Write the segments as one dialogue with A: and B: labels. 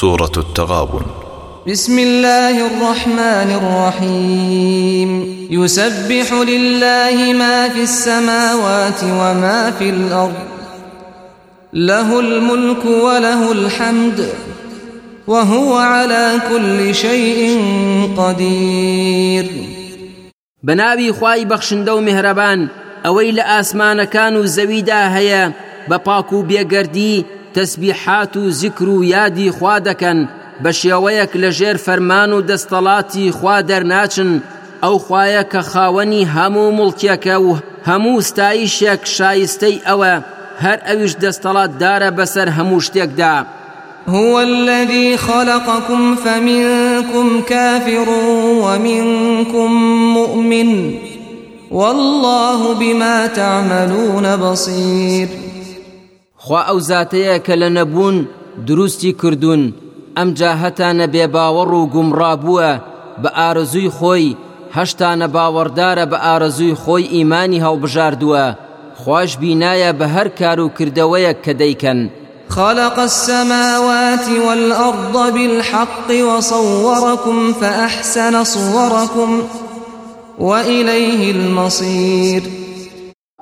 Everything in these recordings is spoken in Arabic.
A: سورة التغابن.
B: بسم الله الرحمن الرحيم. يسبح لله ما في السماوات وما في الأرض. له الملك وله الحمد. وهو على كل شيء قدير.
C: بناوی خوای بەخشندە و میهرەبان ئەوەی لە ئاسمانەکان و زەویدا هەیە بە پاک و بێگەردی تەسبیحات و زیکر و یادی خوا دەکەن بە شێوەیەک لە ژێر فەرمان و دەستەڵاتی خوا دەرناچن ئەو خوایە کە خاوەنی هەموو مڵکیەکە و هەموو ستایشێک شایستەی ئەوە هەر ئەویش دەستەڵات دارە بەسەر هەموو شتێکدا
B: هو الذي خلقكم فمنكم كافر ومنكم مؤمن والله بما تعملون بصير
C: خوا ئەو زاتەیە کە لە نەبوون دروستی کردوون. ئەم جاهەتانە بێ باوەڕ و گومڕابووە بە ئارزووی خۆی هەشتانە باوەڕدارە بە ئارزووی خۆی ئیمانی هەڵبژاردووە. خوش بینایە بە هەر کار و کردەوەیەک کە دەیکەن.
B: خلق السماوات والأرض بالحق وصوركم فأحسن صوركم وإليه المصير.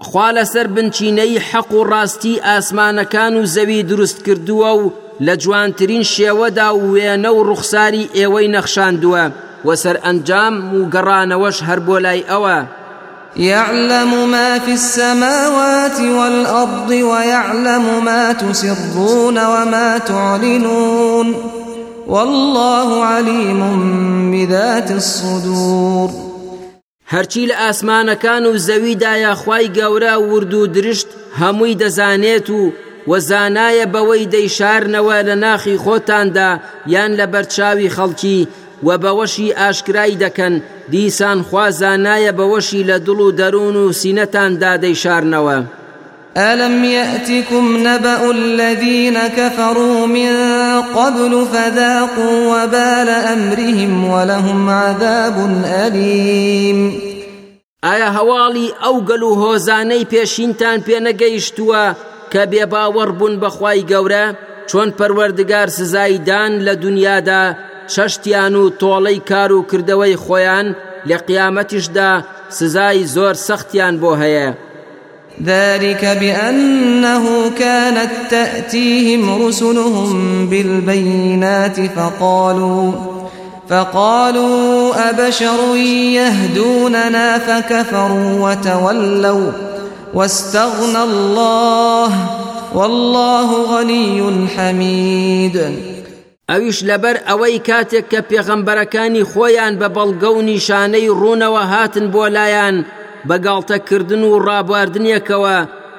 C: خوا لەسەر بنچینەی حەق و ڕاستی ئاسمانەکان و زەوی دروست کردووە و لە جوانترین شێوەدا وێنە و ڕوخساری ئێوەی نەخشاندووە وەسەر ئەنجام و گەڕانەوەش هەر بۆ لای ئەوە.
B: يعلم ما في السماوات والأرض ويعلم ما تسرون وما تعلنون. والله عليم بذات الصدور.
C: هەرچی لە ئاسمانەکان و زەویدایە خی گەورە ورد و درشت هەمووی دەزانێت و وەزانایە بەوەی دەیشارنەوە لە ناخی خۆتاندا یان لە بەرچاوی خەڵکی و بەوەشی ئاشکرای دەکەن دیسان خوازانایە بەوەشی لە دڵ و دەروون و سینەتاندا دەیشارنەوە.
B: ألم يأتكم نبأ الذين كفروا من قبل فذاقوا وبال أمرهم ولهم عذاب أليم.
C: ئایا هەواڵی ئەو گەل و هۆزانەی پێشینتان پێ نەگەیشتووە کە بێباوەڕ بوون بەخوای گەورە؟ چۆن پەروەردگار سزایدان لە دنیادا شەشتیان و تۆڵەی کار و کردەوەی خۆیان لە قیامەتیشدا سزای زۆر سەختیان بۆ هەیە.
B: ذلك بأنه كانت تأتيهم رسلهم بالبينات فقالوا فقالوا أبشر يهدوننا فكفروا وتولوا واستغنى الله والله غني حميد.
C: ئەویش لەبەر ئەوەی کاتێک کە پێغەمبەرەکانی خۆیان بە بەڵگە و نیشانەی ڕوونەوە هاتن بۆ لایەن بەگاڵتەکردن و ڕابواردنیەکەوە.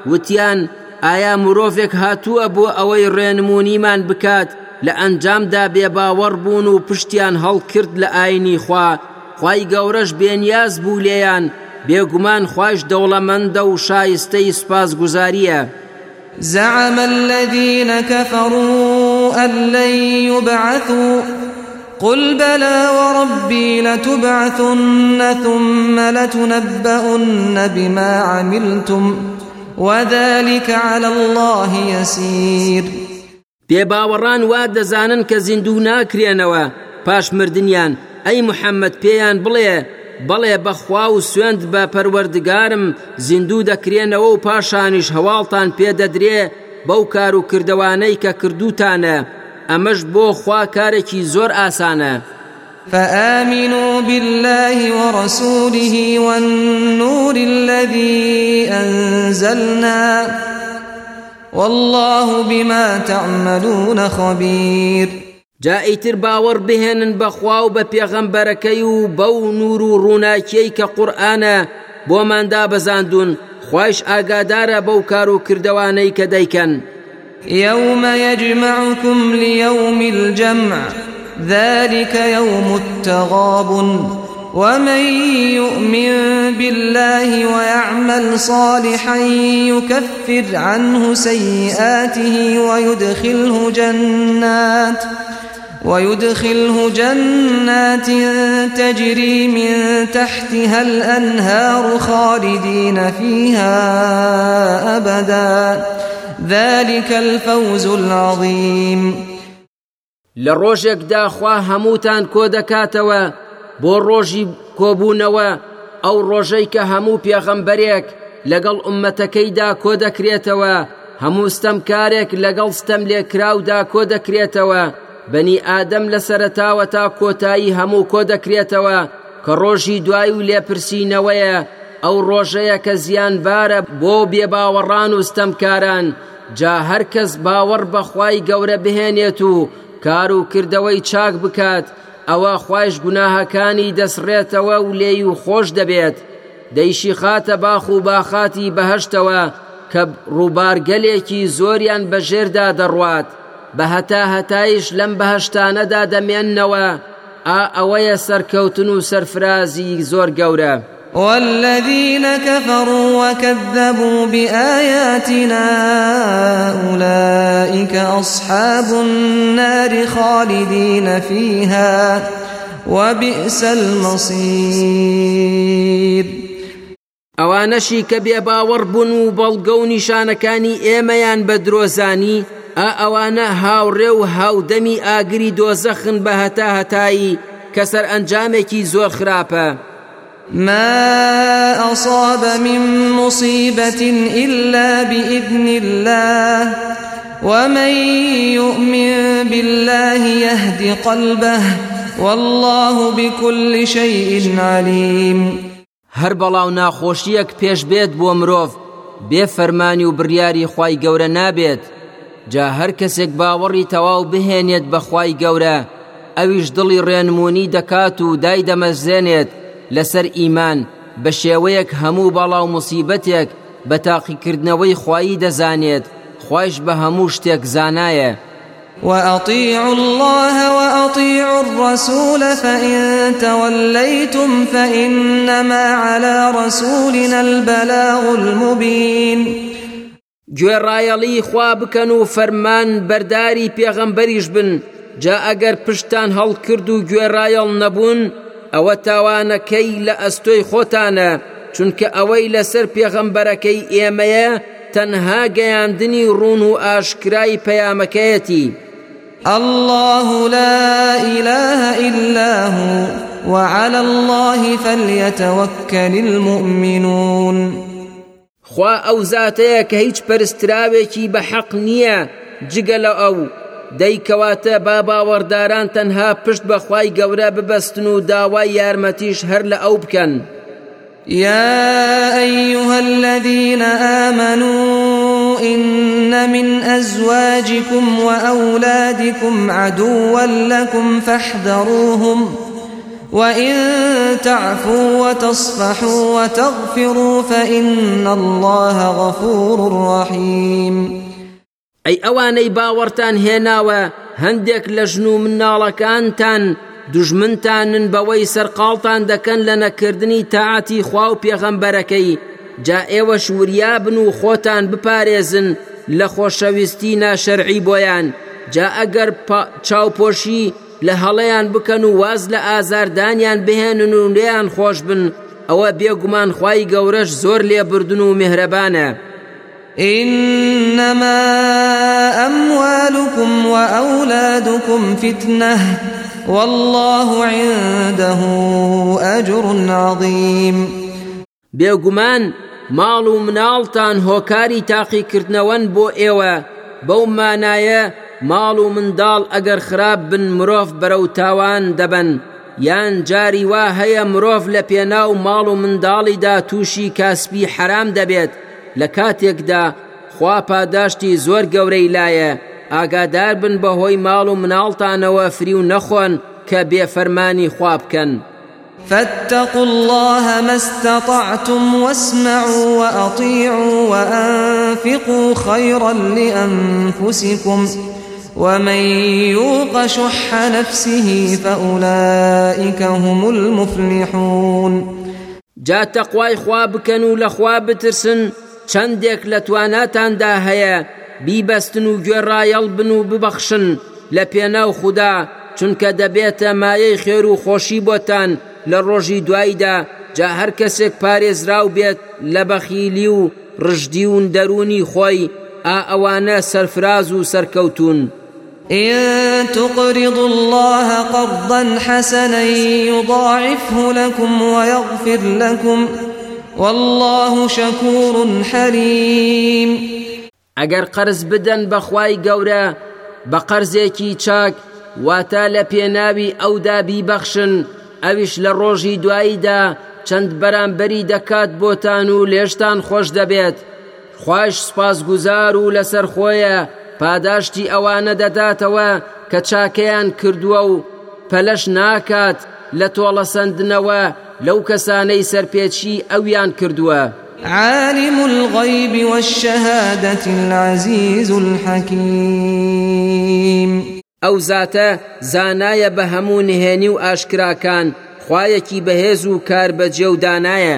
C: وتیان ئایا مرۆڤێک هاتووە بۆ ئەوەی ڕێنمونیمان بکات؟ لە ئەنجامدا بێباوەڕ بوون و پشتیان هەڵکرد لە ئاینی خوا. خی گەورەش بێنیاز بوو لێیان. بێگومان خوش دەوڵەمەندە و شایستەی سپاس گوزاریە
B: زعم الذين كفروا أن لن يبعثوا قل بلى وربي لتبعثن ثم لتنبؤن بما عملتم وذلك على الله يسير.
C: بێباوەڕان وا دەزانن کە زیندوو ناکرێنەوە پاش مردیان ئەی محەممەد پێیان بڵێ بەڵێ بەخوا و سوێند بە پەروەردگارم زیندوو دەکرێنەوە و پاشانیش هەواڵتان پێدەدرێ بەو کار و ئەمەش بۆ خوا کارێکی زۆر ئاسانە.
B: فآمنوا بالله ورسوله والنور الذي أنزلنا والله بما تعملون خبير.
C: جائیتر باوەڕ بهێنن بەخوا و بە پێغەمبەرەکەی و بەو نور و ڕووناکیەی کە قورآانە بۆماندا بەزاندون خوش ئاگادارە بەو کار و کردوانەی کە دەیکەن.
B: يوم يجمعكم ليوم الجمع ذلك يوم التغاب. ومن يؤمن بالله ويعمل صالحا يكفر عنه سيئاته ويدخله جنات ويدخله جنات تجري من تحتها الأنهار خالدين فيها أبدا. ذلك الفوز العظيم.
C: لە ڕۆژێکدا خوا هەمووتان کۆ دەکاتەوە بۆ ڕۆژی کۆبوونەوە ئەو ڕۆژەی کە هەموو پێغەمبەرێک لەگەڵ ئومەتەکەیدا کۆ دەکرێتەوە هەموو ستەمکارێک لەگەڵ ستەم لێکراودا کۆ دەکرێتەوە بەنی ئادەم لە سەرتاوە تا کۆتایی هەموو کۆ دەکرێتەوە کە ڕۆژی دوای و لێپرسینەوەیە ئەو ڕۆژەیە کە زیانبارە بۆ بێباوەڕان و ستەمکاران جا هەرکەس باوەڕ بەخوای گەورە بهێنێت و کار و کردەوەی چاک بکات ئەوە خوۆش گوناهەکانی دەسڕێتەوە و لێی و خۆش دەبێت دەیشی خاتە باخ و باخاتی بەهشتەوە کە ڕووبارگەلێکی زۆریان بەژێردا دەڕوات بە هەتا هەتایش لەم بەهشتانەدا دەمێننەوە ئا ئەوەیە سەرکەوتن و سەرفرازی زۆر گەورە.
B: والذين كفروا وكذبوا بآياتنا أولئك أصحاب النار خالدين فيها وبئس المصير
C: ئەوانەشی کە بێ باوەڕ بوون و بەڵگە و نیشانەکانی ئێمەیان بە درۆزانی ئا ئەوانە هاوڕێ و هاودەمی ئاگری دۆزەخن بە هەتا هەتایی کە ئەنجامێکی زۆر خراپە.
B: ما أصاب من مصيبة إلا بإذن الله ومن يؤمن بالله يهد قلبه والله بكل شيء عليم
C: هەر بەڵاو ناخۆشیەک پێش بێت بۆ مرۆڤ بێ فەرمانی و بڕیاری خی گەورە نابێت. جا هەر کەسێک باوەڕی تەواو بهێنێت بەخوای گەورە ئەویش دڵی ڕێنمونی دەکات و دای دەمەزێنێت لەسەر ئیمان بە شێوەیەک هەموو بەڵاو مسیبەتێک بە تاقیکردنەوەی خوایی دەزانێت خوۆش بە هەموو شتێک زانایە.
B: وأطيعوا الله وأطيعوا الرسول فإن توليتم فإنما على رسولنا البلاغ المبين.
C: گوێڕایەڵی خوا بکەن و فەرمان بەرداری پێغەمبەریش بن. جا ئەگەر پشتان هەڵکرد و گوێڕایەڵ نەبوون ئەوە تاوانەکەی لە ئەستۆی خۆتانە چونکە ئەوەی لەسەر پێغەمبەرەکەی ئێمەیە تەنها گەیاندنی ڕوون و ئاشکرای پەیامەکەیەتی.
B: الله لا إله إلا هو وعلى الله فليتوكل المؤمنون.
C: خوا ئەو زاتەیە کە هیچ پەرستراوێکی بە حەق نییە جگە لە ئەو. دەیکەواتە با باوەڕداران تەنها پشت بەخوای گەورە ببەستن و داوای یارمەتیش هەر لە ئەو بکەن.
B: يا أيها الذين آمنوا إن من أزواجكم وأولادكم عدوا لكم فاحذروهم وإن تعفوا وتصفحوا وتغفروا فإن الله غفور رحيم
C: ئەی ئەوانەی باوەڕتان هێناوە هەندێک لە ژن و مناڵەکانتان دژمنتانن بەوەی سەرقاڵتان دەکەن لە نەکردنی تاعاتی خوا و پێغەمبەرەکەی جا ئێوە شوریابن و خۆتان بپارێزن لە خۆشەویستی ناشەرعی بۆیان جا ئەگەر چاوپۆشی لە هەڵەیان بکەن و واز لە ئازاردانیان بهێنن و لێیان خۆش بن ئەوە بێگومان خی گەورەش زۆر لێبردن و میهرەبانە.
B: إنما أموالكم وأولادكم فتنة والله عنده أجر عظيم.
C: بێگومان ماڵ و مناڵتان هۆکاری تاقیکردنەوەن بۆ ئێوە. بەو مانایە ماڵ و منداڵ ئەگەر خراپ بن مرۆڤ بەرەو تاوان دەبن یان جاری وا هەیە مرۆڤ لە پێناو ماڵ و منداڵیدا تووشی کاسبی حرام دەبێت. لە کاتێکدا خوا پاداشتی زۆر گەورەی لایە. ئاگادار بن بەهۆی ماڵ و مناڵتانەوە فری و نەخۆن کە بێفەرمانی خوا بکەن.
B: فاتقوا الله ما استطعتم واسمعوا وأطيعوا وأنفقوا خيرا لأنفسكم ومن يوق شح نفسه فأولئك هم المفلحون.
C: جا تەقوای خوا بکەن و لە خوا بترسن. چەندێک لە تواناتاندا هەیە بیبەستن و گوێڕایەڵ بن و ببەخشن لە پێناو خوددا چونکە دەبێتە مایەی خێر و خۆشی بۆتان لە ڕۆژی جا هەر کەسێک پارێزراو بێت لە بەخیلی و ڕژدی و دەرونی خۆی ئا ئەوانە سەرفراز و سەرکەوتون.
B: إن تقرضوا الله قرضا حسنا يضاعفه لكم ويغفر لكم والله شكور حليم.
C: ئەگەر قرز بدەن بەخوای گەورە بە قەرزێکی چاک واتە لە پێناوی ئەودا بیبەخشن ئەویش لە ڕۆژی دواییدا چەند بەرامبەری دەکات بۆتان و لێشتان خۆش دەبێت. خوش سپاسگوزار و لەسەر خۆیە پاداشتی ئەوانە دەداتەوە کە چاکەیان کردووە و پەلەش ناکات لە تۆڵە سندنەوە لەو کەسانەی سەرپێچی ئەویان کردووە.
B: عالم الغيب والشهادة العزيز الحكيم
C: ئەو زاتە زانایە بە هەموو نهێنی و ئاشکراکان خوایەکی بەهێز و کار بەجێ و دانایە